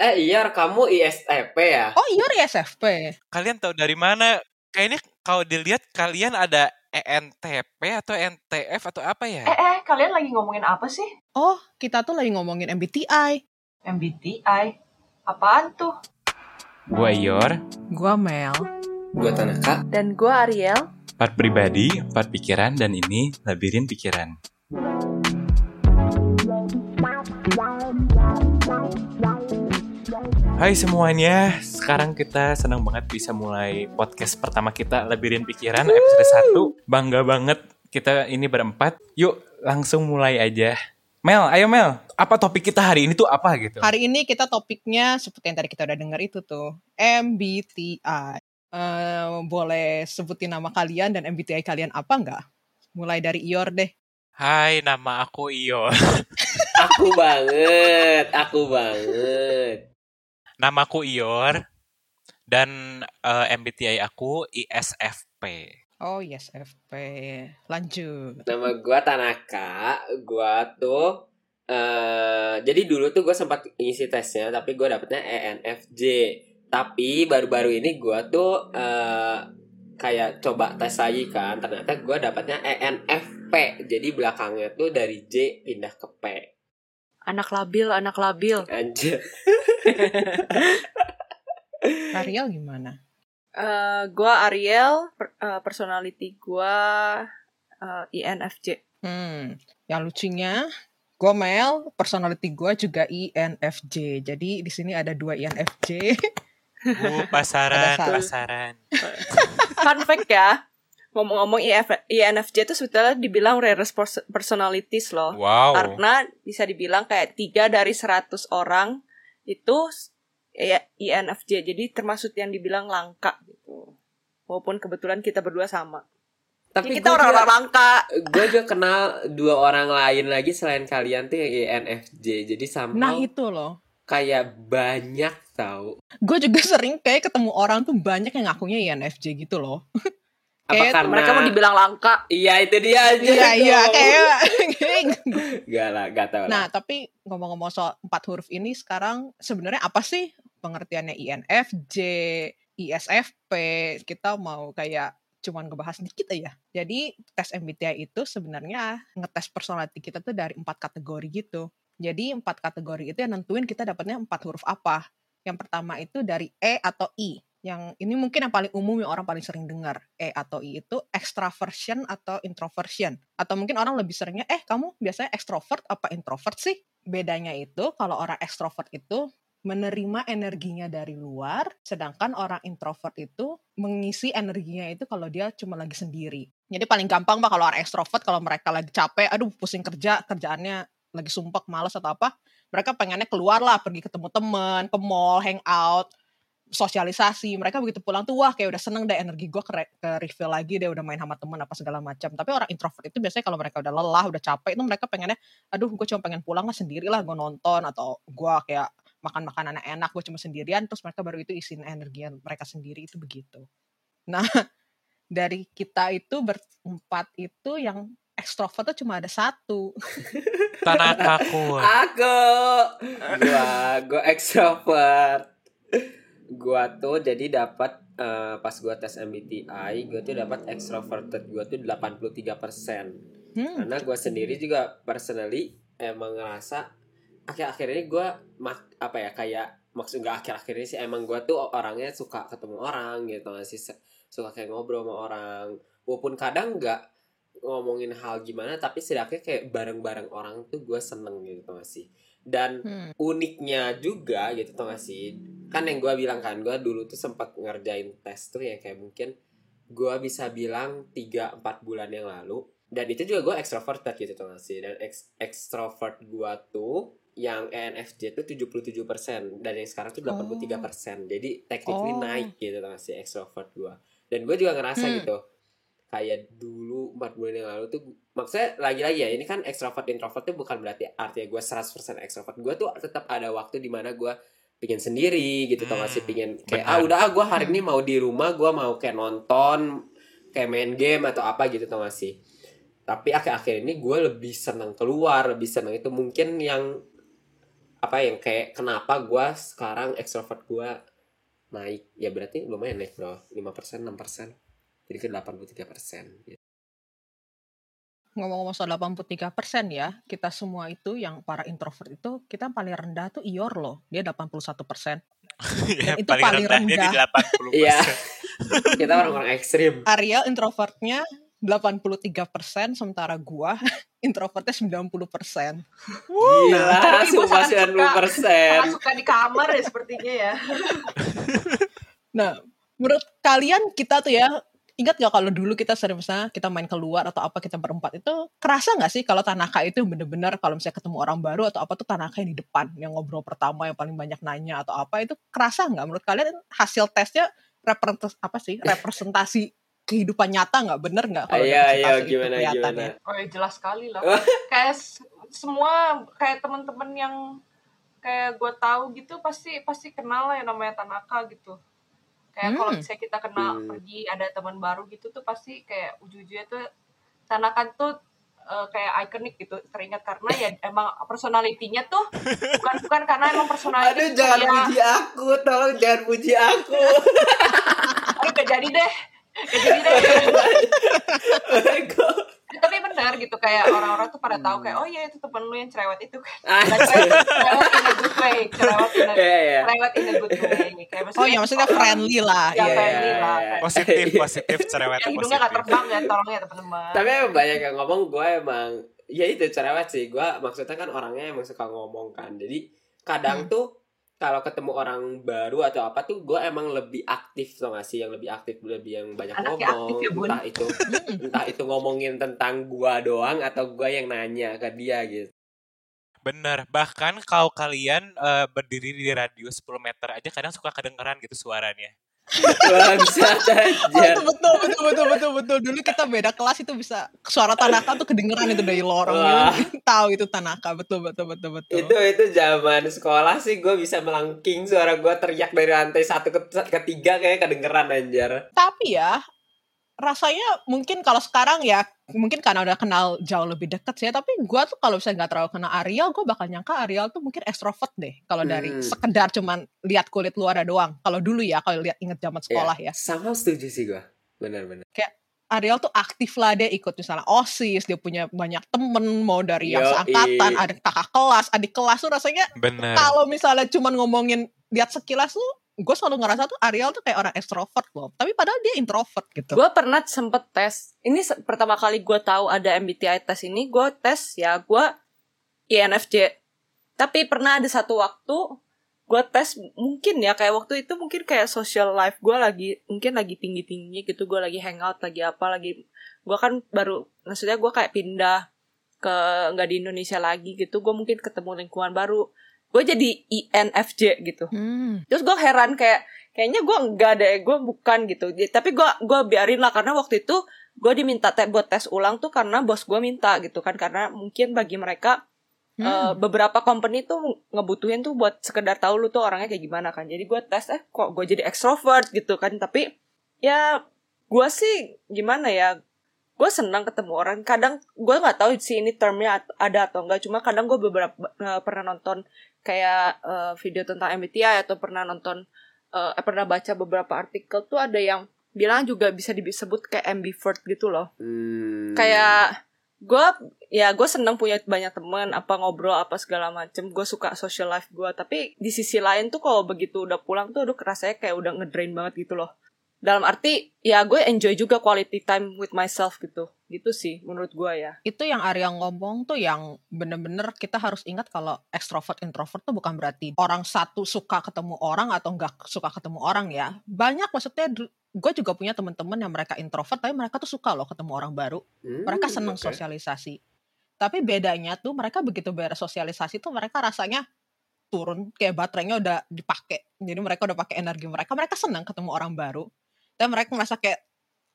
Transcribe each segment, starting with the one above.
Eh iya kamu ISTP ya? Oh iya ISFP. Kalian tahu dari mana? Kayaknya kalau dilihat kalian ada ENTP atau NTF atau apa ya? Eh, eh, kalian lagi ngomongin apa sih? Oh, kita tuh lagi ngomongin MBTI. MBTI? Apaan tuh? Gua Ior, Gua Mel. Gua Tanaka. Dan gue Ariel. empat pribadi, empat pikiran, dan ini labirin pikiran. Hai semuanya, sekarang kita senang banget bisa mulai podcast pertama kita Labirin Pikiran episode 1 Bangga banget kita ini berempat Yuk langsung mulai aja Mel, ayo Mel, apa topik kita hari ini tuh apa gitu? Hari ini kita topiknya seperti yang tadi kita udah dengar itu tuh, MBTI. Eh, boleh sebutin nama kalian dan MBTI kalian apa nggak? Mulai dari Ior deh. Hai, nama aku Iyo Aku banget, aku banget. Namaku Ior dan eh, MBTI aku ISFP. Oh yes, FP. Lanjut. Nama gua Tanaka. Gua tuh eh jadi dulu tuh gue sempat ngisi tesnya tapi gue dapetnya ENFJ. Tapi baru-baru ini gua tuh eh kayak coba tes lagi kan. Ternyata gua dapetnya ENFP. Jadi belakangnya tuh dari J pindah ke P. Anak labil, anak labil. Anjir. Ariel gimana? Eh, gue Ariel, per- eh, personality gue eh, INFJ. Hmm, yang lucunya, gue Mel, personality gue juga INFJ. Jadi di sini ada dua INFJ. Bu, pasaran, pasaran. Fun fact ya, ngomong-ngomong INFJ itu sebetulnya dibilang rarest pers- personalities loh. Wow. Karena bisa dibilang kayak tiga dari 100 orang itu ya, INFJ. Jadi termasuk yang dibilang langka gitu. Walaupun kebetulan kita berdua sama. Tapi kita orang-orang langka. gue juga kenal dua orang lain lagi selain kalian tuh yang INFJ. Jadi sama Nah itu loh. kayak banyak tahu. Gue juga sering kayak ketemu orang tuh banyak yang ngakunya INFJ gitu loh. Apa Kayak karena Mereka mau dibilang langka. Iya itu dia aja. Iya iya kayak. Gak lah, gak tau lah. nah tapi ngomong-ngomong soal empat huruf ini sekarang sebenarnya apa sih pengertiannya INFJ, ISFP? Kita mau kayak cuman ngebahas dikit aja. Jadi tes MBTI itu sebenarnya ngetes personality kita tuh dari empat kategori gitu. Jadi empat kategori itu yang nentuin kita dapatnya empat huruf apa. Yang pertama itu dari E atau I. Yang ini mungkin yang paling umum yang orang paling sering dengar. E atau I itu extraversion atau introversion. Atau mungkin orang lebih seringnya, eh kamu biasanya extrovert apa introvert sih? Bedanya itu kalau orang extrovert itu menerima energinya dari luar, sedangkan orang introvert itu mengisi energinya itu kalau dia cuma lagi sendiri. Jadi paling gampang pak kalau orang extrovert kalau mereka lagi capek, aduh pusing kerja, kerjaannya lagi sumpek, males atau apa, mereka pengennya keluar lah, pergi ketemu teman, ke mall, hangout, sosialisasi. Mereka begitu pulang tuh wah kayak udah seneng deh energi gue ke, re- ke refill lagi deh udah main sama temen apa segala macam. Tapi orang introvert itu biasanya kalau mereka udah lelah, udah capek itu mereka pengennya, aduh gue cuma pengen pulang lah sendiri lah gue nonton atau gue kayak makan makanan enak gue cuma sendirian terus mereka baru itu isiin energi mereka sendiri itu begitu. Nah dari kita itu berempat itu yang ekstrovert tuh cuma ada satu. Tanakaku. Aku, gua, gua extrovert. Gua tuh jadi dapat eh, pas gua tes MBTI, gua tuh dapat extroverted gua tuh 83%. Hmm. Karena gua sendiri juga personally emang ngerasa akhir-akhir ini gua mak apa ya kayak maksud nggak akhir-akhir ini sih emang gua tuh orangnya suka ketemu orang gitu nggak sih suka kayak ngobrol sama orang walaupun kadang nggak ngomongin hal gimana tapi setidaknya kayak bareng-bareng orang tuh gue seneng gitu tau gak sih dan Hmm. uniknya juga gitu tau gak sih kan yang gue bilang kan gue dulu tuh sempat ngerjain tes tuh ya kayak mungkin gue bisa bilang 3-4 bulan yang lalu. Dan itu juga gue extroverted gitu gak sih dan ex extrovert gue tuh yang ENFJ tuh 77% dan yang sekarang tuh 83% jadi technically Oh. naik gitu tau gak sih extrovert gue dan gue juga ngerasa Hmm. gitu. Kayak dulu 4 bulan yang lalu tuh maksudnya lagi-lagi ya ini kan extrovert introvert tuh bukan berarti artinya gue 100% extrovert. Gue tuh tetap ada waktu di mana gue pingin sendiri gitu tau gak sih Hmm, pingin kayak benar. ah udah ah gue hari ini mau di rumah gue mau kayak nonton kayak main game atau apa gitu tau gak sih tapi akhir-akhir ini gue lebih seneng keluar lebih seneng itu mungkin yang apa yang kayak kenapa gue sekarang ekstrovert gue naik ya berarti lumayan naik bro 5% 6% jadi ke 83% gitu. Ngomong-ngomong soal 83% ya, kita semua itu yang para introvert itu, kita paling rendah tuh Ior loh. Dia 81%. Ya, itu paling rendahnya di 80%. Iya. kita orang-orang ekstrim Ariel introvertnya 83%, sementara gua introvertnya 90%. gila Tapi gua sumpah sangat suka. 90% Sangat suka di kamar ya sepertinya ya. Nah, menurut kalian kita tuh ya, ingat gak kalau dulu kita sering misalnya kita main keluar atau apa kita berempat itu kerasa nggak sih kalau Tanaka itu bener-bener kalau misalnya ketemu orang baru atau apa tuh Tanaka yang di depan yang ngobrol pertama yang paling banyak nanya atau apa itu kerasa nggak menurut kalian hasil tesnya representasi apa sih representasi kehidupan nyata nggak bener nggak kalau Iya, iya, itu gimana, kelihatannya? gimana? Oh ya jelas sekali lah. kayak semua kayak teman-teman yang kayak gue tahu gitu pasti pasti kenal lah yang namanya Tanaka gitu. Kayak kalau Hmm. misalnya kita kenal Hmm. pergi ada teman baru gitu tuh pasti kayak ujung-ujungnya tuh Tanaka tuh eh, kayak ikonik gitu teringat karena ya emang personalitinya tuh bukan bukan karena emang personality aduh jangan dia, puji aku tolong jangan puji aku. Aduh gak jadi deh. Gak jadi deh gitu kayak orang-orang tuh pada tahu kayak oh iya itu temen lu yang cerewet itu kan cerewet, in a good way cerewet in a, Iya, iya. cerewet in a good way kayak Oh ya maksudnya friendly lah. Ya, Iya, friendly iya. lah. Positif, positif, cerewet ya hidungnya gak positif. terbang ya tolong ya teman-teman tapi emang banyak yang ngomong gue emang ya itu cerewet sih gue maksudnya kan orangnya emang suka ngomong kan jadi kadang Hmm. tuh kalau ketemu orang baru atau apa tuh gue emang lebih aktif tau gak sih yang lebih aktif lebih yang banyak Anaknya ngomong aktif ya, Bun. entah itu entah itu ngomongin tentang gue doang atau gue yang nanya ke dia gitu Bener, bahkan kalau kalian eh, berdiri di radius 10 meter aja kadang suka kedengeran gitu suaranya. Bangsat Oh aja betul betul betul betul betul. Dulu kita beda kelas itu bisa suara Tanaka tuh kedengeran itu dari lorong gitu. tahu itu Tanaka. Betul betul betul betul. Itu itu zaman sekolah sih gue bisa melengking suara gue teriak dari lantai satu ke ketiga kayak kedengeran anjir. Tapi ya rasanya mungkin kalau sekarang ya mungkin karena udah kenal jauh lebih deket sih tapi gua tuh kalau misalnya nggak terlalu kenal Ariel gue bakal nyangka Ariel tuh mungkin extrovert deh kalau dari Hmm. sekedar cuman lihat kulit luarnya doang. Kalau dulu ya kalau lihat inget zaman sekolah ya. sama setuju sih gue benar-benar Ariel tuh aktif lah dia ikut misalnya osis dia punya banyak temen mau dari yang seangkatan ada kakak kelas adik kelas tuh rasanya kalau misalnya cuman ngomongin lihat sekilas tuh gue selalu ngerasa tuh Ariel tuh kayak orang extrovert loh. Tapi padahal dia introvert gitu. Gue pernah sempet tes. Ini se- pertama kali gue tahu ada MBTI tes ini gue tes ya gue INFJ tapi pernah ada satu waktu gue tes mungkin ya kayak waktu itu mungkin kayak social life gue lagi mungkin lagi tinggi tingginya gitu gue lagi hangout lagi apa lagi gue kan baru maksudnya gue kayak pindah ke nggak di Indonesia lagi gitu gue mungkin ketemu lingkungan baru gue jadi INFJ gitu. Hmm. terus gue heran kayak kayaknya gue enggak deh gue bukan gitu. Tapi gue gue biarin lah karena waktu itu gue diminta te buat tes ulang tuh karena bos gue minta gitu kan. Karena mungkin bagi mereka Hmm. eh, beberapa company tuh ngebutuhin tuh buat sekedar tahu lu tuh orangnya kayak gimana kan. Jadi gue tes eh kok gue jadi extrovert gitu kan. Tapi ya gue sih gimana ya gue senang ketemu orang. Kadang gue nggak tahu sih ini termnya ada atau enggak cuma kadang gue beberapa eh, pernah nonton kayak eh, video tentang MBTI atau pernah nonton eh, pernah baca beberapa artikel tuh ada yang bilang juga bisa disebut kayak ambivert gitu loh. Hmm. kayak gue ya gue seneng punya banyak teman apa ngobrol apa segala macem. Gue suka social life gue tapi di sisi lain tuh kalau begitu udah pulang tuh udah rasanya kayak udah ngedrain banget gitu loh dalam arti ya gue enjoy juga quality time with myself gitu. Gitu sih menurut gue ya. Itu yang Ariel ngomong tuh yang bener-bener kita harus ingat kalau extrovert introvert tuh bukan berarti orang satu suka ketemu orang atau nggak suka ketemu orang ya. Banyak maksudnya gue juga punya teman-teman yang mereka introvert tapi mereka tuh suka loh ketemu orang baru. Hmm, mereka seneng oke. sosialisasi. Tapi bedanya tuh mereka begitu beres sosialisasi tuh mereka rasanya turun kayak baterainya udah dipakai. Jadi mereka udah pakai energi mereka mereka senang ketemu orang baru dan mereka merasa kayak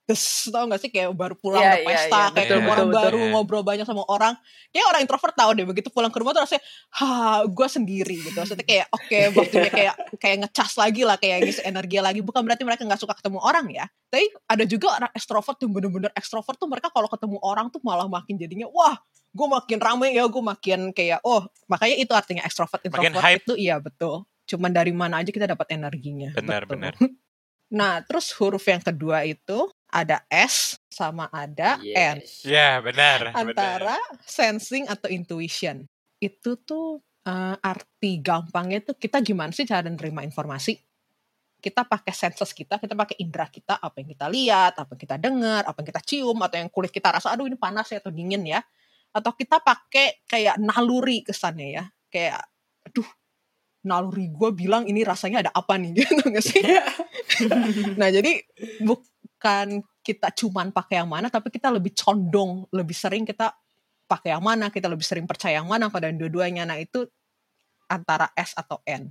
des tau gak sih? Kayak baru pulang Iya, dari iya, pesta iya, kayak betul, ketemu orang betul, baru betul. ngobrol banyak sama orang. Kayak orang introvert tahu deh begitu pulang ke rumah tuh rasanya ha gue sendiri gitu. Maksudnya kayak oke waktunya kayak kayak ngecas lagi lah kayak ngisi energi lagi. Bukan berarti mereka nggak suka ketemu orang ya. Tapi ada juga orang extrovert yang bener-bener extrovert tuh mereka kalau ketemu orang tuh malah makin jadinya wah gue makin rame ya gue makin kayak oh. Makanya itu artinya ekstrovert Makin introvert hype. itu iya betul. Cuman dari mana aja kita dapat energinya. Benar, Betul. benar. nah terus huruf yang kedua itu ada S sama ada N Yes. Ya, benar. benar. antara sensing atau intuition itu tuh eh, arti gampangnya tuh kita gimana sih cara nerima informasi kita pakai senses kita kita pakai indera kita apa yang kita lihat apa yang kita dengar apa yang kita cium atau yang kulit kita rasa aduh ini panas ya atau dingin ya atau kita pakai kayak naluri kesannya ya kayak naluri gue bilang ini rasanya ada apa nih gitu nggak sih nah jadi bukan kita cuman pakai yang mana tapi kita lebih condong lebih sering kita pakai yang mana kita lebih sering percaya yang mana pada dua-duanya nah itu antara S atau N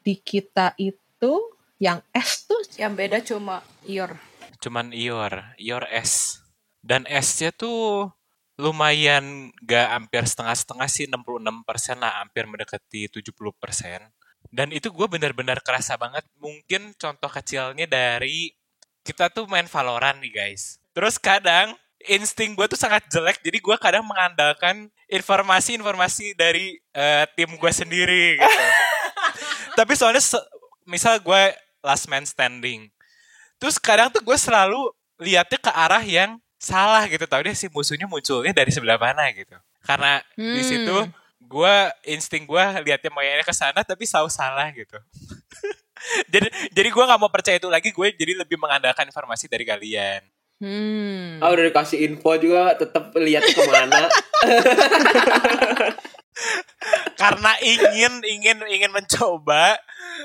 di kita itu yang S tuh Yang beda cuma ior. Cuman Ior, Ior S. Dan S-nya tuh lumayan gak hampir setengah-setengah sih 66% lah hampir mendekati 70% dan itu gue benar-benar kerasa banget mungkin contoh kecilnya dari kita tuh main Valorant nih guys. Terus kadang insting gue tuh sangat jelek jadi gue kadang mengandalkan informasi-informasi dari eh, tim gue sendiri gitu. Tapi soalnya se- misal gue last man standing terus kadang tuh gue selalu lihatnya ke arah yang salah gitu tau deh si musuhnya munculnya dari sebelah mana gitu karena di Hmm. situ gue insting gue lihatnya mainnya ke sana tapi selalu salah gitu jadi jadi gue nggak mau percaya itu lagi gue jadi lebih mengandalkan informasi dari kalian hmm. Ah udah dikasih info juga tetap lihat ke mana. karena ingin ingin ingin mencoba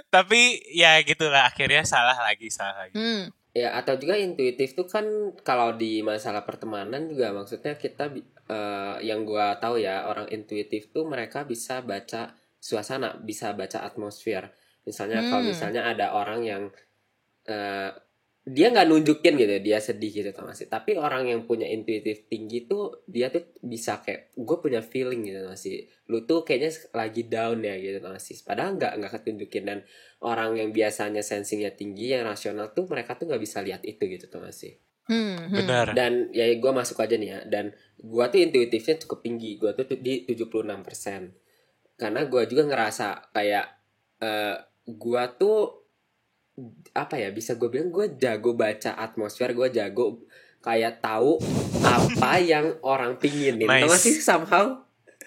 tapi ya gitulah akhirnya salah lagi salah lagi Hmm. Ya atau juga intuitif tuh kan kalau di masalah pertemanan juga maksudnya kita eh, yang gua tahu ya orang intuitif tuh mereka bisa baca suasana, bisa baca atmosfer. Misalnya kalau Hmm. misalnya ada orang yang eh, dia nggak nunjukin gitu, dia sedih gitu tau gak sih. Tapi orang yang punya intuitif tinggi tuh dia tuh bisa kayak gue punya feeling gitu tau gak sih. Lu tuh kayaknya lagi down ya gitu tau gak sih. Padahal nggak nggak ketunjukin dan orang yang biasanya sensingnya tinggi yang rasional tuh mereka tuh nggak bisa lihat itu gitu tuh masih Hmm. hmm. benar dan ya gue masuk aja nih ya dan gue tuh intuitifnya cukup tinggi gue tuh di 76% karena gue juga ngerasa kayak eh gue tuh apa ya bisa gue bilang gue jago baca atmosfer gue jago kayak tahu apa yang orang pinginin. Nice. Tau gak sih somehow.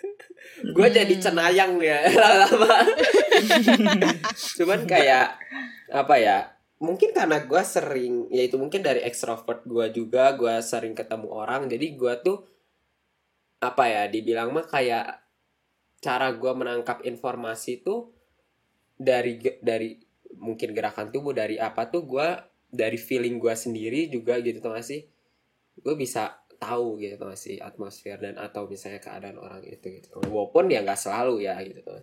Gue jadi cenayang ya lama cuman kayak apa ya mungkin karena gue sering ya itu mungkin dari extrovert gue juga gue sering ketemu orang jadi gue tuh apa ya dibilang mah kayak cara gue menangkap informasi tuh dari dari mungkin gerakan tubuh dari apa tuh gue dari feeling gue sendiri juga gitu tuh sih gue bisa tahu gitu tuh sih atmosfer dan atau misalnya keadaan orang itu gitu walaupun ya nggak selalu ya gitu tuh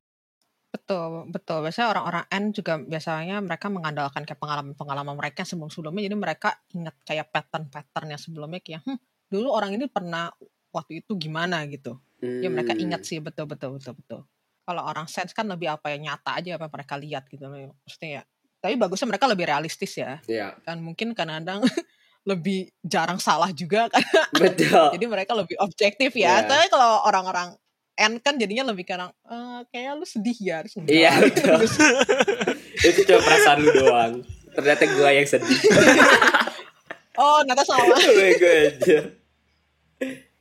Betul, betul. Biasanya orang-orang N juga biasanya mereka mengandalkan kayak pengalaman-pengalaman mereka sebelum-sebelumnya. Jadi mereka ingat kayak pattern-pattern yang sebelumnya kayak, hmm, dulu orang ini pernah waktu itu gimana gitu. Ya mereka Hmm. ingat sih betul betul betul betul. Kalau orang sense kan lebih apa ya nyata aja apa yang mereka lihat gitu loh. Maksudnya ya. Tapi bagusnya mereka lebih realistis ya. ya Kan mungkin kadang-kadang lebih jarang salah juga kan. betul Jadi mereka lebih objektif ya. Iya. Tapi kalau orang-orang N kan jadinya lebih kadang eh kayak lu sedih ya. Enggak. Iya, betul. itu cuma perasaan lu doang ternyata gue yang sedih oh, ternyata sama. gue aja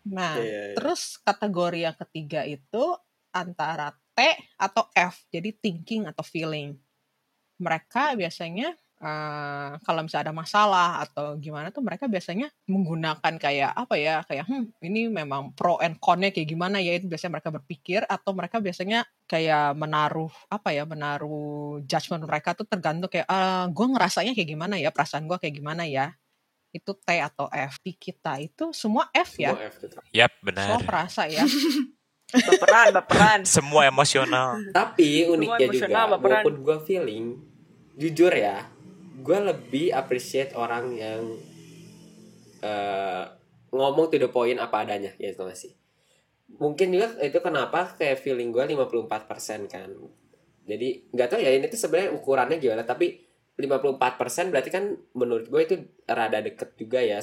Nah, Iya, iya. terus kategori yang ketiga itu antara T atau F. Jadi thinking atau feeling. Mereka biasanya eh, kalau misalnya ada masalah atau gimana tuh mereka biasanya menggunakan kayak apa ya kayak hmm ini memang pro and con-nya kayak gimana ya itu biasanya mereka berpikir atau mereka biasanya kayak menaruh apa ya menaruh judgement mereka tuh tergantung kayak ah gue ngerasanya kayak gimana ya perasaan gue kayak gimana ya itu T atau F di kita itu semua F ya Semua F. Yap, semua benar. perasa ya Baperan, baperan. Semua emosional. tapi uniknya juga emosional, baperan. walaupun gue feeling jujur ya gue lebih appreciate orang yang eh, ngomong to the point apa adanya gitu gak sih mungkin juga itu kenapa kayak feeling gue 54% kan jadi nggak tahu ya ini tuh sebenarnya ukurannya gimana tapi 54% berarti kan menurut gue itu rada deket juga ya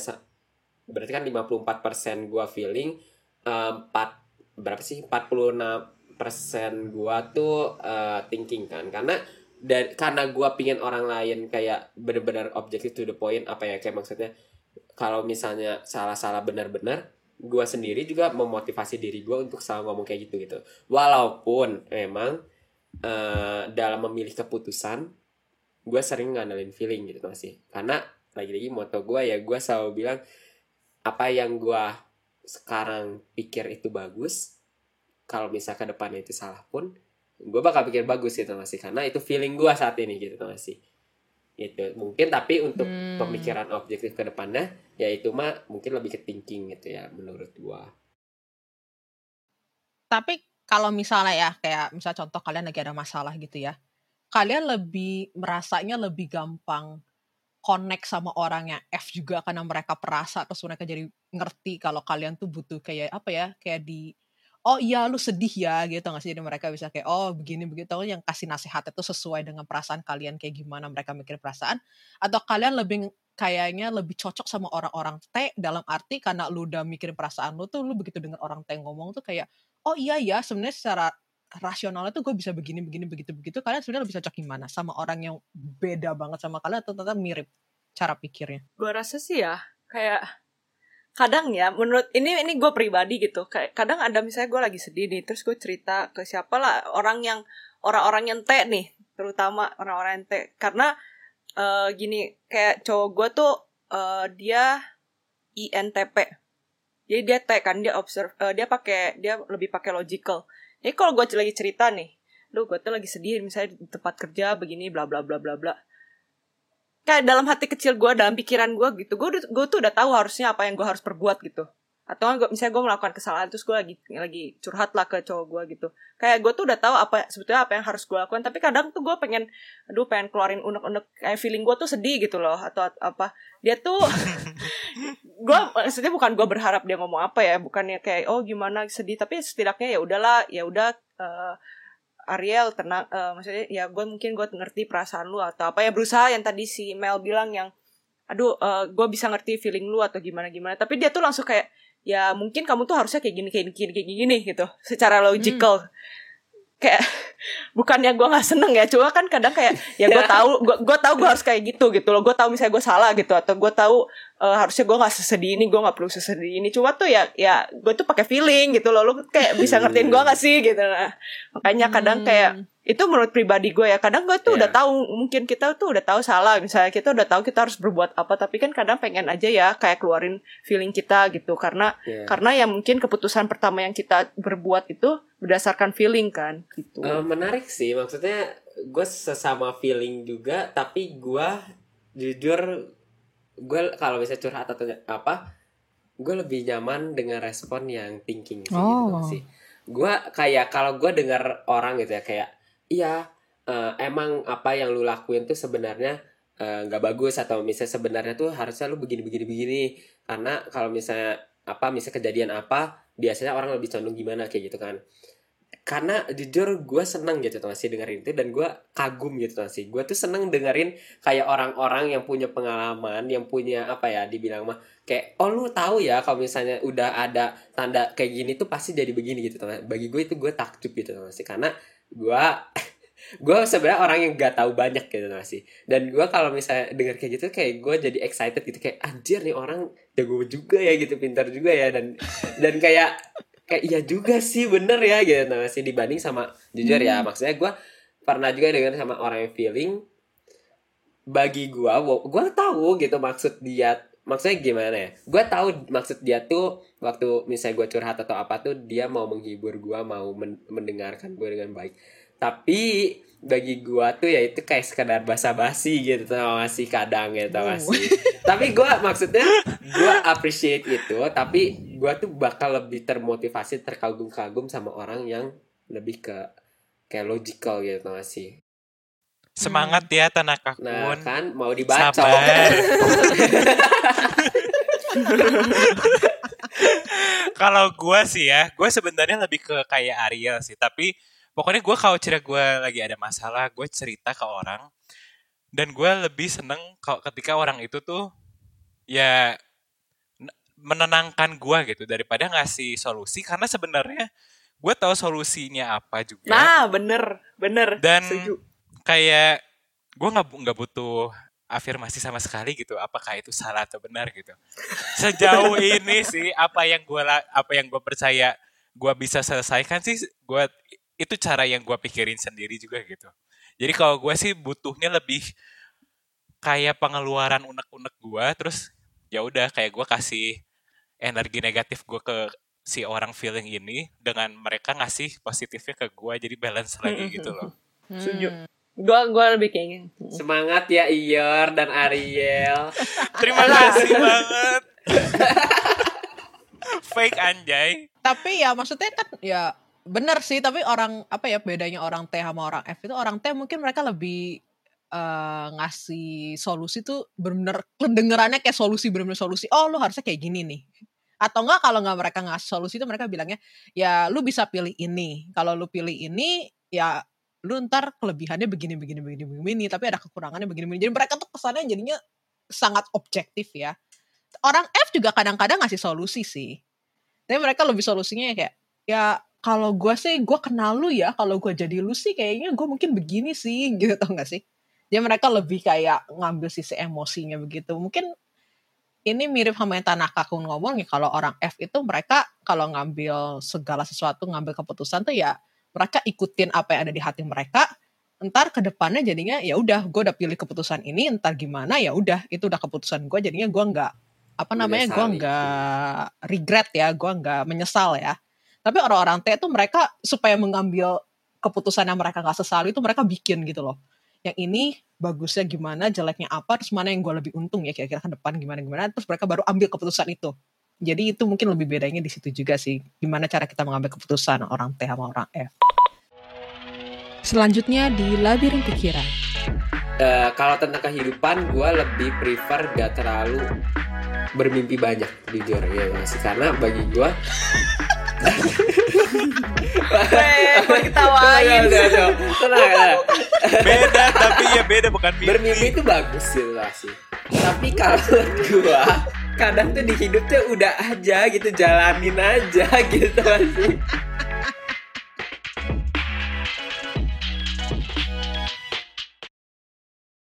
berarti kan 54% gue feeling eh, 4 berapa sih? 46 persen gua tuh eh, thinking kan. Karena dan karena gua pingin orang lain kayak bener-bener objektif to the point apa ya kayak maksudnya kalau misalnya salah-salah benar-benar gua sendiri juga memotivasi diri gua untuk selalu ngomong kayak gitu gitu. Walaupun memang eh, dalam memilih keputusan gue sering ngandelin feeling gitu masih. Karena lagi-lagi moto gue ya gue selalu bilang apa yang gue sekarang pikir itu bagus kalau misal ke depannya itu salah pun gue bakal pikir bagus gitu masih karena itu feeling gue saat ini gitu masih gitu mungkin tapi untuk Hmm. pemikiran objektif ke depannya ya itu mah mungkin lebih ke thinking gitu ya menurut gue Tapi kalau misalnya ya kayak misal contoh kalian lagi ada masalah gitu ya. Kalian lebih merasanya lebih gampang connect sama orang yang F juga karena mereka perasa terus mereka jadi ngerti kalau kalian tuh butuh kayak apa ya kayak di oh iya lu sedih ya gitu nggak sih? Jadi mereka bisa kayak oh begini begitu. Yang kasih nasihat itu sesuai dengan perasaan kalian kayak gimana mereka mikir perasaan. Atau kalian lebih kayaknya lebih cocok sama orang-orang T dalam arti karena lu udah mikirin perasaan lu tuh lu begitu dengan orang T ngomong tuh kayak oh iya ya sebenarnya secara rasionalnya tuh gue bisa begini begini begitu begitu kalian sebenarnya lebih cocok gimana? Sama orang yang beda banget sama kalian atau tetap mirip cara pikirnya? Gue rasa sih ya kayak kadang ya menurut ini ini gue pribadi gitu kayak kadang ada misalnya gue lagi sedih nih terus gue cerita ke siapa lah orang yang orang-orang yang T nih terutama orang-orang yang T. Karena eh, gini kayak cowok gue tuh eh, dia INTP jadi dia T kan dia observe eh, dia pakai dia lebih pakai logical jadi kalau gue lagi cerita nih lu gue tuh lagi sedih misalnya di tempat kerja begini bla bla bla bla bla. Kayak dalam hati kecil gue dalam pikiran gue gitu gue gue tuh udah tahu harusnya apa yang gue harus perbuat gitu atau gua, misalnya gue melakukan kesalahan terus gue lagi lagi curhat lah ke cowok gue gitu. Kayak gue tuh udah tahu apa sebetulnya apa yang harus gue lakukan tapi kadang tuh gue pengen aduh pengen keluarin unek-unek kayak feeling gue tuh sedih gitu loh atau at- apa. Dia tuh gue maksudnya bukan gue berharap dia ngomong apa ya bukannya kayak oh gimana sedih. Tapi setidaknya ya udahlah ya udah eh, Ariel tenang eh, maksudnya ya gue mungkin gue ngerti perasaan lu atau apa. Ya berusaha yang tadi si Mel bilang yang aduh gue bisa ngerti feeling lu atau gimana gimana tapi dia tuh langsung kayak ya mungkin kamu tuh harusnya kayak gini kayak gini kayak gini gitu. Secara logical. Kayak bukannya gue nggak seneng ya cuma kan kadang kayak ya gue tahu gue gue tahu gue harus kayak gitu gitu loh. Gue tahu misalnya gue salah gitu atau gue tahu eh, harusnya gue nggak sesedih ini gue nggak perlu sesedih ini. Cuma tuh ya ya gue tuh pakai feeling gitu loh. Lu kayak bisa ngertiin gue gak sih gitu. Nah makanya kadang kayak itu menurut pribadi gue ya kadang gue tuh udah Iya. tahu mungkin kita tuh udah tahu salah. Misalnya kita udah tahu kita harus berbuat apa tapi kan kadang pengen aja ya kayak keluarin feeling kita gitu. Karena ya. karena ya mungkin keputusan pertama yang kita berbuat itu berdasarkan feeling kan gitu. Eh, menarik sih. Maksudnya gue sesama feeling juga tapi gue jujur gue kalau bisa curhat atau apa gue lebih nyaman dengan respon yang thinking sih gitu Oh. sih. Gue kayak kalau gue dengar orang gitu ya kayak iya eh, emang apa yang lu lakuin tuh sebenarnya eh, nggak bagus atau misalnya sebenarnya tuh harusnya lu begini begini begini. Karena kalau misalnya apa misalnya kejadian apa biasanya orang lebih condong gimana kayak gitu kan karena jujur gue seneng gitu tuh masih dengerin itu dan gue kagum gitu tuh masih gue tuh seneng dengerin kayak orang-orang yang punya pengalaman yang punya apa ya dibilang mah kayak oh lu tahu ya kalau misalnya udah ada tanda kayak gini tuh pasti jadi begini gitu tuh bagi gue itu gue takjub gitu tuh masih karena gue gue sebenarnya orang yang gak tahu banyak gitu tuh masih dan gue kalau misalnya denger kayak gitu kayak gue jadi excited gitu kayak anjir nih orang jago juga ya gitu pintar juga ya dan dan kayak kayak iya juga sih bener ya gitu. Nah, masih dibanding sama jujur ya maksudnya gue pernah juga dengar sama orang yang feeling bagi gue gue tahu gitu maksud dia maksudnya gimana ya gue tahu maksud dia tuh waktu misalnya gue curhat atau apa tuh dia mau menghibur gue mau men- mendengarkan gue dengan baik. Tapi bagi gue tuh ya itu kayak sekedar basa-basi gitu tau gak sih kadang gitu tau gak sih tapi gue maksudnya gue appreciate itu tapi gue tuh bakal lebih termotivasi terkagum-kagum sama orang yang lebih ke kayak logical gitu tau gak sih Semangat ya Tanaka nah Kun. kan mau dibaca Sabar. Kalau gue sih ya, gue sebenarnya lebih ke kayak Ariel sih. Tapi pokoknya gue kalau cerita gue lagi ada masalah, gue cerita ke orang. Dan gue lebih seneng kalau ketika orang itu tuh ya menenangkan gue gitu daripada ngasih solusi. Karena sebenarnya gue tahu solusinya apa juga Nah, bener, bener. dan Setuju. kayak gue nggak nggak butuh afirmasi sama sekali gitu apakah itu salah atau benar gitu sejauh ini sih apa yang gue apa yang gue percaya gue bisa selesaikan sih gue itu cara yang gue pikirin sendiri juga gitu jadi kalau gue sih butuhnya lebih kayak pengeluaran unek-unek gue terus ya udah kayak gue kasih energi negatif gue ke si orang feeling ini dengan mereka ngasih positifnya ke gue jadi balance lagi gitu loh Setuju. Gua gua lebih kayak gini. Semangat ya Iyor dan Ariel. Terima kasih banget. Fake anjay. Tapi ya maksudnya kan ya bener sih tapi orang apa ya bedanya orang T sama orang F itu orang T mungkin mereka lebih eh, ngasih solusi tuh bener-bener kedengerannya kayak solusi bener-bener solusi oh lu harusnya kayak gini nih. Atau enggak kalau nggak mereka ngasih solusi itu mereka bilangnya ya lu bisa pilih ini kalau lu pilih ini ya lu ntar kelebihannya begini begini begini begini tapi ada kekurangannya begini begini. Jadi mereka tuh kesannya jadinya sangat objektif ya. Orang F juga kadang-kadang ngasih solusi sih tapi mereka lebih solusinya kayak ya kalau gue sih gue kenal lu ya. Kalau gue jadi lu sih kayaknya gue mungkin begini sih gitu tau gak sih? Dia mereka lebih kayak ngambil sisi emosinya begitu. Mungkin ini mirip sama yang Tanaka kun ngomong ya kalau orang F itu mereka kalau ngambil segala sesuatu ngambil keputusan tuh ya mereka ikutin apa yang ada di hati mereka. Ntar ke depannya jadinya ya udah gue udah pilih keputusan ini ntar gimana ya udah itu udah keputusan gue jadinya gue nggak apa namanya gue nggak regret ya gue nggak menyesal ya tapi orang-orang T itu mereka supaya mengambil keputusan yang mereka nggak sesali itu mereka bikin gitu loh. Yang ini bagusnya gimana jeleknya apa terus mana yang gue lebih untung ya kira-kira ke depan gimana gimana. Terus mereka baru ambil keputusan itu. Jadi itu mungkin lebih bedanya di situ juga sih gimana cara kita mengambil keputusan orang T sama orang F. Selanjutnya di labirin pikiran. Eh, kalau tentang kehidupan gue lebih prefer gak terlalu bermimpi banyak jujur ya nggak sih? Karena bagi gue Weh, gua ketawain. Tenang, tenang. Beda tapi ya beda bukan mimpi. bermimpi itu bagus gitu lah sih tapi kalau gua kadang tuh di hidup tuh udah aja gitu jalanin aja gitu sih